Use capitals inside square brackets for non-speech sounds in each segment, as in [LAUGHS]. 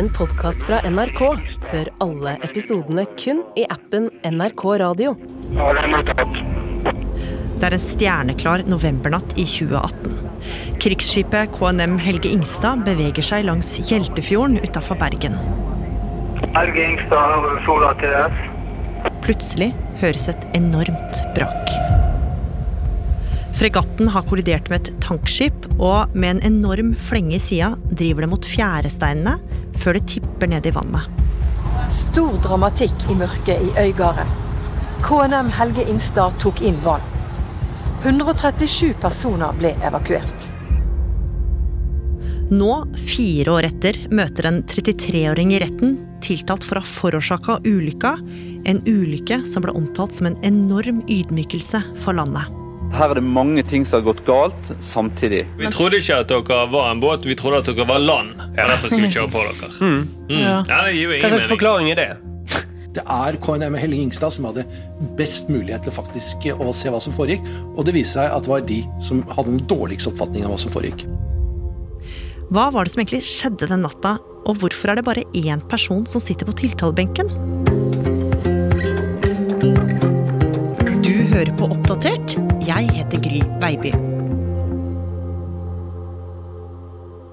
en podkast fra NRK. Hør alle episodene kun i appen NRK Radio. Det er en stjerneklar novembernatt i 2018. Krigsskipet KNM Helge Ingstad beveger seg langs Hjeltefjorden utafor Bergen. Helge Ingstad, over Sola TS. Plutselig høres et enormt brak. Fregatten har kollidert med et tankskip, og med en enorm flenge i sida driver det mot fjæresteinene før det tipper ned i vannet. Stor dramatikk i mørket i Øygarden. KNM Helge Ingstad tok inn vann. 137 personer ble evakuert. Nå, fire år etter, møter en 33-åring i retten tiltalt for å ha forårsaka ulykka, en ulykke som ble omtalt som en enorm ydmykelse for landet. Her er det mange ting som har gått galt samtidig. Vi trodde ikke at dere var en båt, vi trodde at dere var land. Ja, Derfor skulle vi kjøre på dere. Mm. Ja, det gir jo Hva slags forklaring er det? [LAUGHS] Det er KNM Helge Ingstad som hadde best mulighet til faktisk å se hva som foregikk, og det viser seg at det var de som hadde den dårligste oppfatningen av hva som foregikk. Hva var det som egentlig skjedde den natta, og hvorfor er det bare én person som sitter på tiltalebenken? Du hører på Oppdatert. Jeg heter Gry Baby.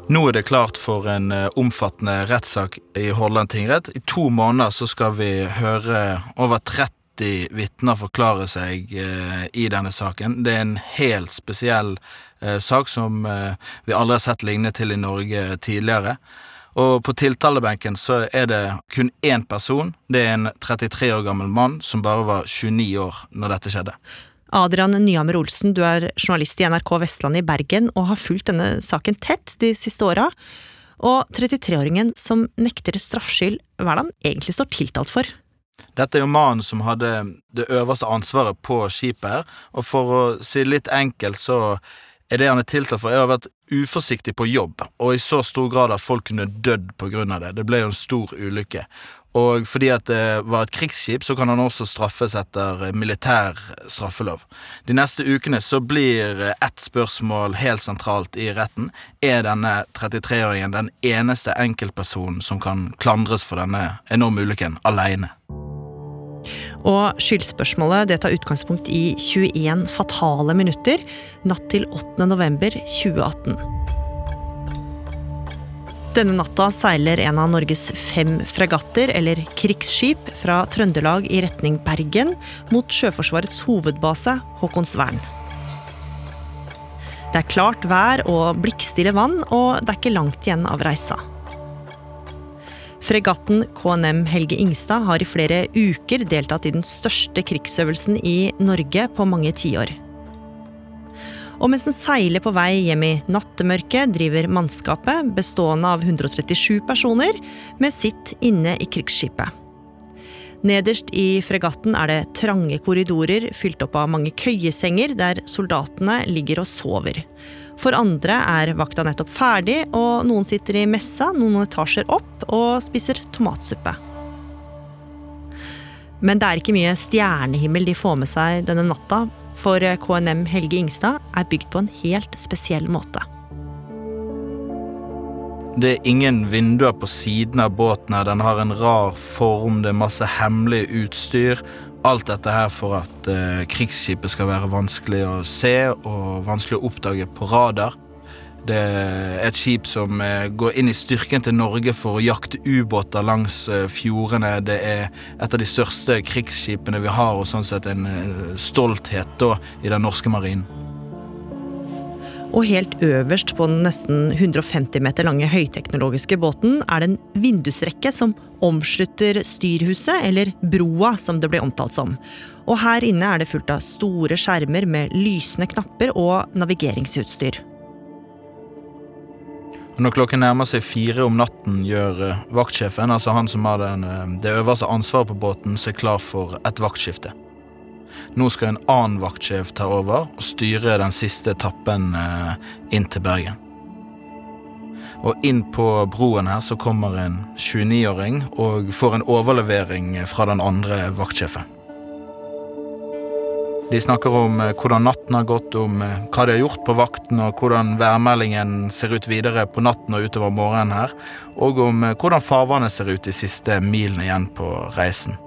Nå er det klart for en eh, omfattende rettssak i Hordaland tingrett. I to måneder så skal vi høre over 30 vitner forklare seg eh, i denne saken. Det er en helt spesiell eh, sak som vi aldri har sett lignende til i Norge tidligere. Og på tiltalebenken så er det kun én person. Det er en 33 år gammel mann som bare var 29 år når dette skjedde. Adrian Nyhammer Olsen, du er journalist i NRK Vestlandet i Bergen og har fulgt denne saken tett de siste åra. Og 33-åringen som nekter straffskyld, hva er det han egentlig står tiltalt for? Dette er jo mannen som hadde det øverste ansvaret på skipet her, og for å si det litt enkelt så er det han er tiltalt for, er å ha vært uforsiktig på jobb, og i så stor grad at folk kunne dødd på grunn av det. Det ble jo en stor ulykke. Og fordi at det var et krigsskip, så kan han også straffes etter militær straffelov. De neste ukene så blir ett spørsmål helt sentralt i retten. Er denne 33-åringen den eneste enkeltpersonen som kan klandres for denne enorme ulykken, aleine? Og skyldspørsmålet det tar utgangspunkt i 21 fatale minutter natt til 8. november 2018. Denne natta seiler en av Norges fem fregatter, eller krigsskip, fra Trøndelag i retning Bergen mot Sjøforsvarets hovedbase, Håkonsvern. Det er klart vær og blikkstille vann, og det er ikke langt igjen av reisa. Fregatten KNM Helge Ingstad har i flere uker deltatt i den største krigsøvelsen i Norge på mange tiår. Og mens den seiler på vei hjem i nattemørket, driver mannskapet, bestående av 137 personer, med sitt inne i krigsskipet. Nederst i fregatten er det trange korridorer fylt opp av mange køyesenger der soldatene ligger og sover. For andre er vakta nettopp ferdig, og noen sitter i messa noen etasjer opp og spiser tomatsuppe. Men det er ikke mye stjernehimmel de får med seg denne natta, for KNM Helge Ingstad er bygd på en helt spesiell måte. Det er ingen vinduer på siden av båten. her, Den har en rar form, det er masse hemmelig utstyr. Alt dette her for at eh, krigsskipet skal være vanskelig å se og vanskelig å oppdage på radar. Det er et skip som eh, går inn i styrken til Norge for å jakte ubåter langs eh, fjordene. Det er et av de største krigsskipene vi har, og sånn sett en eh, stolthet da i den norske marinen. Og helt øverst på den nesten 150 meter lange høyteknologiske båten er det en vindusrekke som omslutter styrhuset, eller broa som det blir omtalt som. Og her inne er det fullt av store skjermer med lysende knapper og navigeringsutstyr. Når klokken nærmer seg fire om natten, gjør eh, vaktsjefen, altså han som har den, eh, det øverste ansvaret på båten, seg klar for et vaktskifte. Nå skal en annen vaktsjef ta over og styre den siste etappen eh, inn til Bergen. Og inn på broen her så kommer en 29-åring og får en overlevering fra den andre vaktsjefen. De snakker om eh, hvordan natten har gått, om eh, hva de har gjort på vakten, og hvordan værmeldingen ser ut videre på natten og utover morgenen her, og om eh, hvordan farvannet ser ut de siste milene igjen på reisen.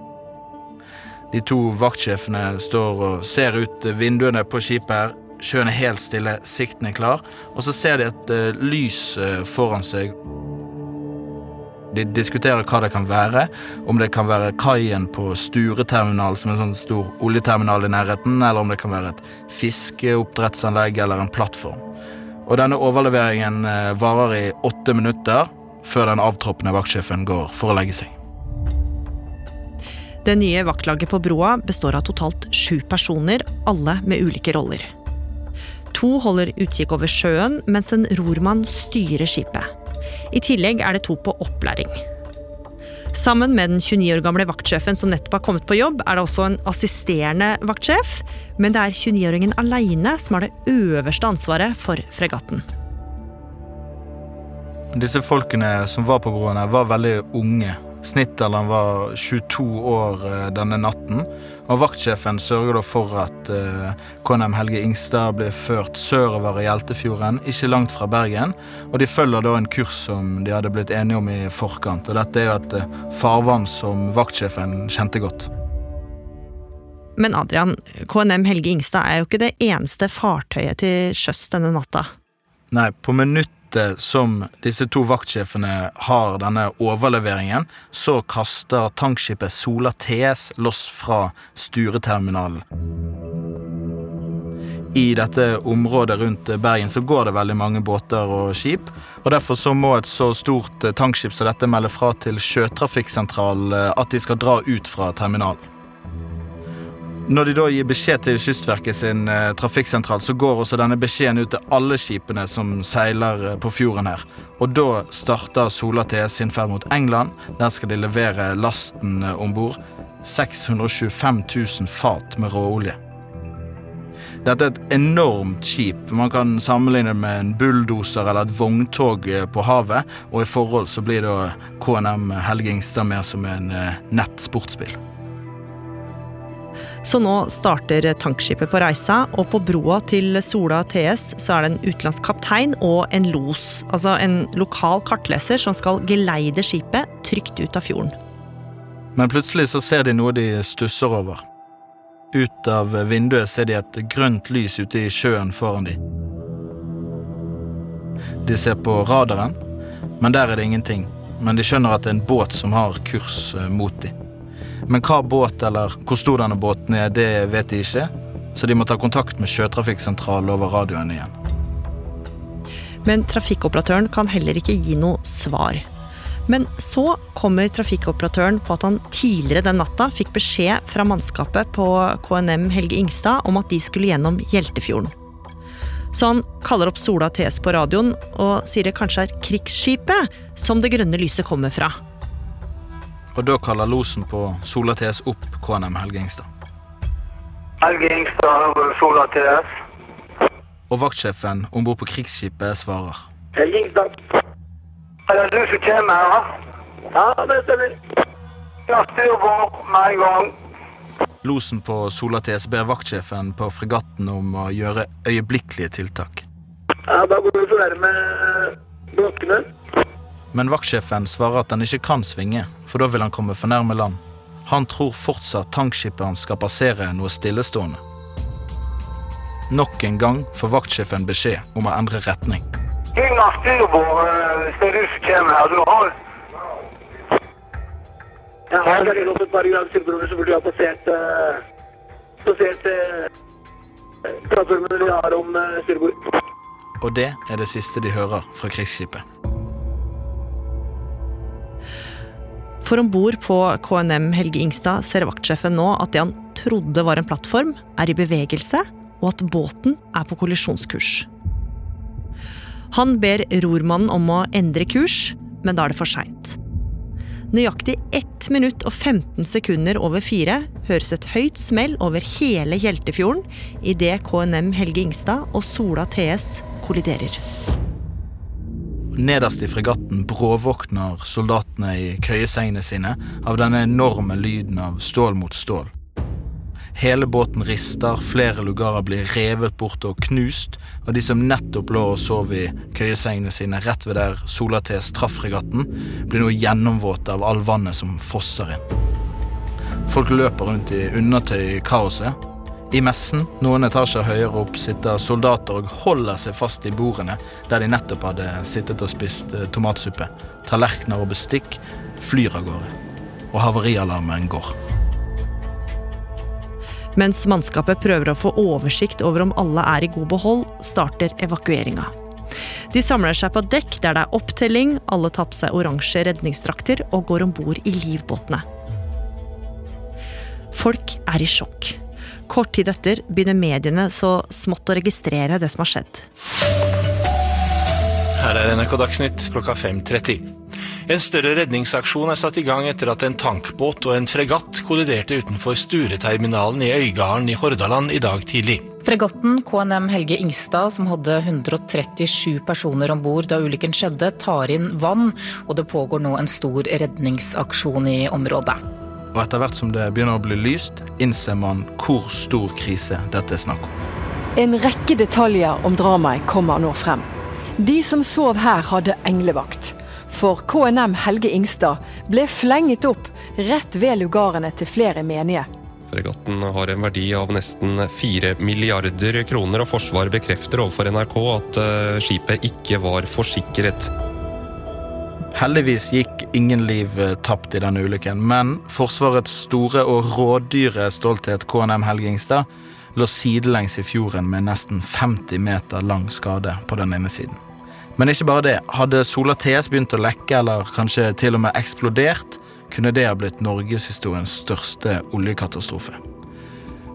De to vaktsjefene står og ser ut vinduene på skipet her. Sjøen er helt stille, sikten er klar, og så ser de et lys foran seg. De diskuterer hva det kan være, om det kan være kaien på Stureterminal, som er en sånn stor oljeterminal i nærheten, eller om det kan være et fiskeoppdrettsanlegg eller en plattform. Og denne overleveringen eh, varer i åtte minutter før den avtroppende vaktsjefen går for å legge seg. Det nye vaktlaget på broa består av totalt sju personer, alle med ulike roller. To holder utkikk over sjøen, mens en rormann styrer skipet. I tillegg er det to på opplæring. Sammen med den 29 år gamle vaktsjefen som nettopp har kommet på jobb, er det også en assisterende vaktsjef, men det er 29-åringen aleine som har det øverste ansvaret for fregatten. Disse folkene som var på broene, var veldig unge. Snittalderen var 22 år eh, denne natten. Og vaktsjefen sørger da for at eh, KNM Helge Ingstad blir ført sørover i Hjeltefjorden, ikke langt fra Bergen. Og de følger da en kurs som de hadde blitt enige om i forkant. Og dette er jo et eh, farvann som vaktsjefen kjente godt. Men Adrian, KNM Helge Ingstad er jo ikke det eneste fartøyet til sjøs denne natta. Nei, på minuttet som disse to vaktsjefene har denne overleveringen, så kaster tankskipet Sola TS loss fra Stureterminalen. I dette området rundt Bergen så går det veldig mange båter og skip. og Derfor så må et så stort tankskip som dette melde fra til sjøtrafikksentralen at de skal dra ut fra terminalen. Når de da gir beskjed til Kystverket sin eh, trafikksentral, så går også denne beskjeden ut til alle skipene som seiler eh, på fjorden her. Og da starter Sola TS sin ferd mot England. Der skal de levere lasten eh, om bord. 625 000 fat med råolje. Dette er et enormt skip. Man kan sammenligne det med en bulldoser eller et vogntog eh, på havet. Og i forhold så blir da KNM Helge Ingstad mer som en eh, nett sportsbil. Så nå starter tankskipet på reisa, og på broa til Sola TS så er det en utenlandsk kaptein og en los. Altså en lokal kartleser som skal geleide skipet trygt ut av fjorden. Men plutselig så ser de noe de stusser over. Ut av vinduet ser de et grønt lys ute i sjøen foran de. De ser på radaren, men der er det ingenting. Men de skjønner at det er en båt som har kurs eh, mot dem. Men hva båt eller hvor stor denne båten er, det vet de ikke. Så de må ta kontakt med sjøtrafikksentralen over radioen igjen. Men trafikkoperatøren kan heller ikke gi noe svar. Men så kommer trafikkoperatøren på at han tidligere den natta fikk beskjed fra mannskapet på KNM Helge Ingstad om at de skulle gjennom Hjeltefjorden. Så han kaller opp Sola TS på radioen og sier det kanskje er krigsskipet som det grønne lyset kommer fra. Og da kaller losen på Sola TS opp KNM Helge Ingstad. Helge Ingstad Sola TS. Og vaktsjefen om bord på krigsskipet svarer. Helge Ingstad. Er det du som kommer her? Ja, det stemmer. Ja, styrbord med en gang. Losen på Sola TS ber vaktsjefen på fregatten om å gjøre øyeblikkelige tiltak. Ja, da går du så nærme blokkene. Men vaktsjefen svarer at han ikke kan svinge, for da vil han komme for nærme land. Han tror fortsatt tankskipperen skal passere noe stillestående. Nok en gang får vaktsjefen beskjed om å endre retning. Og det er det siste de hører fra krigsskipet. For om bord på KNM Helge Ingstad ser vaktsjefen nå at det han trodde var en plattform, er i bevegelse, og at båten er på kollisjonskurs. Han ber rormannen om å endre kurs, men da er det for seint. Nøyaktig 1 minutt og 15 sekunder over fire høres et høyt smell over hele Hjeltefjorden idet KNM Helge Ingstad og Sola TS kolliderer. Nederst i fregatten bråvåkner soldatene i køyesengene sine av denne enorme lyden av stål mot stål. Hele båten rister, flere lugarer blir revet bort og knust, og de som nettopp lå og sov i køyesengene sine rett ved der Solates traff fregatten, blir nå gjennomvåte av all vannet som fosser inn. Folk løper rundt i undertøy i kaoset. I messen, noen etasjer høyere opp, sitter soldater og holder seg fast i bordene der de nettopp hadde sittet og spist eh, tomatsuppe. Tallerkener og bestikk flyr av gårde. Og havarialarmen går. Mens mannskapet prøver å få oversikt over om alle er i god behold, starter evakueringa. De samler seg på dekk der det er opptelling, alle tar på seg oransje redningsdrakter og går om bord i livbåtene. Folk er i sjokk. Kort tid etter begynner mediene så smått å registrere det som har skjedd. Her er NRK Dagsnytt klokka 5.30. En større redningsaksjon er satt i gang etter at en tankbåt og en fregatt kolliderte utenfor Stureterminalen i Øygarden i Hordaland i dag tidlig. Fregatten KNM Helge Ingstad, som hadde 137 personer om bord da ulykken skjedde, tar inn vann, og det pågår nå en stor redningsaksjon i området. Og etter hvert som det begynner å bli lyst, innser man hvor stor krise dette er snakk om. En rekke detaljer om dramaet kommer nå frem. De som sov her, hadde englevakt. For KNM Helge Ingstad ble flenget opp rett ved lugarene til flere menige. Fregatten har en verdi av nesten 4 milliarder kroner, og Forsvaret bekrefter overfor NRK at eh, skipet ikke var forsikret. Heldigvis gikk ingen liv eh, tapt i denne ulykken, men Forsvarets store og rådyre stolthet KNM Helge Ingstad lå sidelengs i fjorden med nesten 50 meter lang skade på den ene siden. Men ikke bare det. Hadde Sola TS begynt å lekke, eller kanskje til og med eksplodert, kunne det ha blitt norgeshistoriens største oljekatastrofe.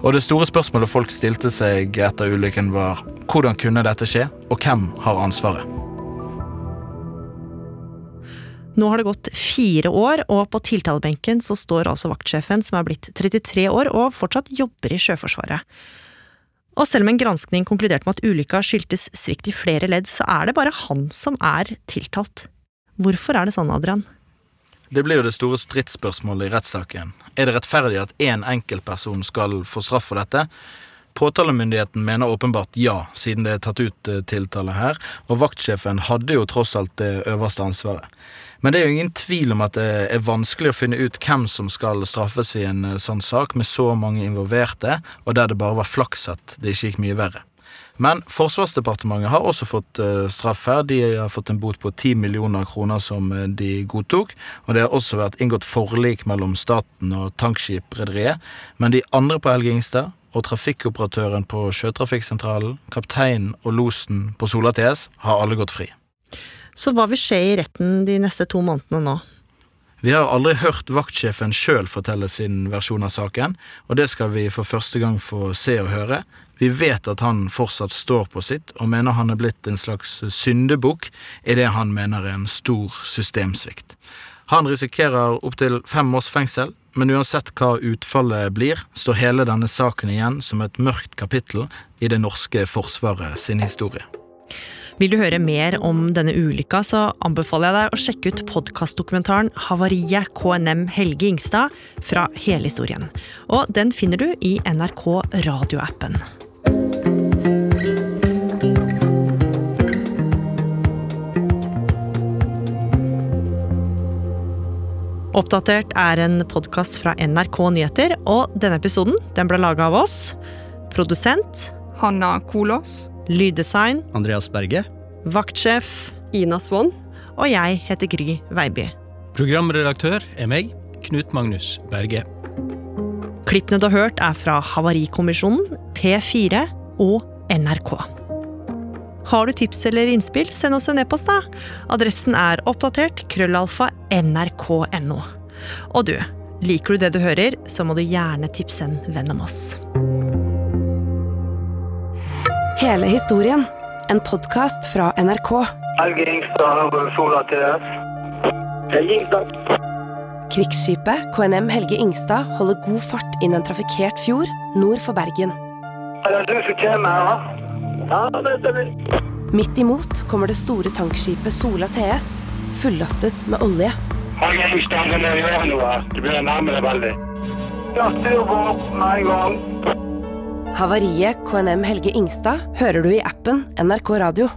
Og det store spørsmålet folk stilte seg etter ulykken, var hvordan kunne dette skje, og hvem har ansvaret? Nå har det gått fire år, og på tiltalebenken så står altså vaktsjefen, som er blitt 33 år og fortsatt jobber i Sjøforsvaret. Og selv om en granskning konkluderte med at ulykka skyldtes svikt i flere ledd, så er det bare han som er tiltalt. Hvorfor er det sånn, Adrian? Det blir jo det store stridsspørsmålet i rettssaken. Er det rettferdig at én enkeltperson skal få straff for dette? Påtalemyndigheten mener åpenbart ja, siden det er tatt ut eh, tiltale her, og vaktsjefen hadde jo tross alt det øverste ansvaret. Men det er jo ingen tvil om at det er vanskelig å finne ut hvem som skal straffes i en eh, sånn sak med så mange involverte, og der det bare var flaks at det ikke gikk mye verre. Men Forsvarsdepartementet har også fått uh, straff her. De har fått en bot på 10 millioner kroner som uh, de godtok. Og det har også vært inngått forlik mellom staten og Tankskiprederiet. Men de andre på Helge Ingstad og trafikkoperatøren på Sjøtrafikksentralen, kapteinen og losen på Sola TS har alle gått fri. Så hva vil skje i retten de neste to månedene nå? Vi har aldri hørt vaktsjefen sjøl fortelle sin versjon av saken, og det skal vi for første gang få se og høre. Vi vet at han fortsatt står på sitt, og mener han er blitt en slags syndebukk i det han mener er en stor systemsvikt. Han risikerer opptil fem års fengsel, men uansett hva utfallet blir, står hele denne saken igjen som et mørkt kapittel i det norske forsvaret sin historie. Vil du høre mer om denne ulykka, så anbefaler jeg deg å sjekke ut podkastdokumentaren 'Havariet KNM Helge Ingstad' fra hele historien. Og den finner du i NRK radioappen. Oppdatert er en podkast fra NRK Nyheter, og denne episoden den ble laga av oss. Produsent Hanna Kolås. Lyddesign Andreas Berge. Vaktsjef Ina Swann. Og jeg heter Gry Veiby. Programredaktør er meg, Knut Magnus Berge. Klippene du har hørt, er fra Havarikommisjonen, P4 og NRK. Har du tips eller innspill, send oss en e-post, da. Adressen er oppdatert krøllalfa nrk.no. Og du, liker du det du hører, så må du gjerne tipse en venn om oss. Hele historien. En podkast fra NRK. Helge Ingstad, Sola TS. Helge Ingstad. Krigsskipet KNM Helge Ingstad holder god fart inn en trafikkert fjord nord for Bergen. Er det du som kommer her. Ja, det stemmer. Midt imot kommer det store tankskipet Sola TS, fullastet med olje. Helge Ingstad, dere gjøre noe? Du begynner å nærme deg veldig. Ja, styr på med en gang. Havariet KNM Helge Ingstad hører du i appen NRK Radio.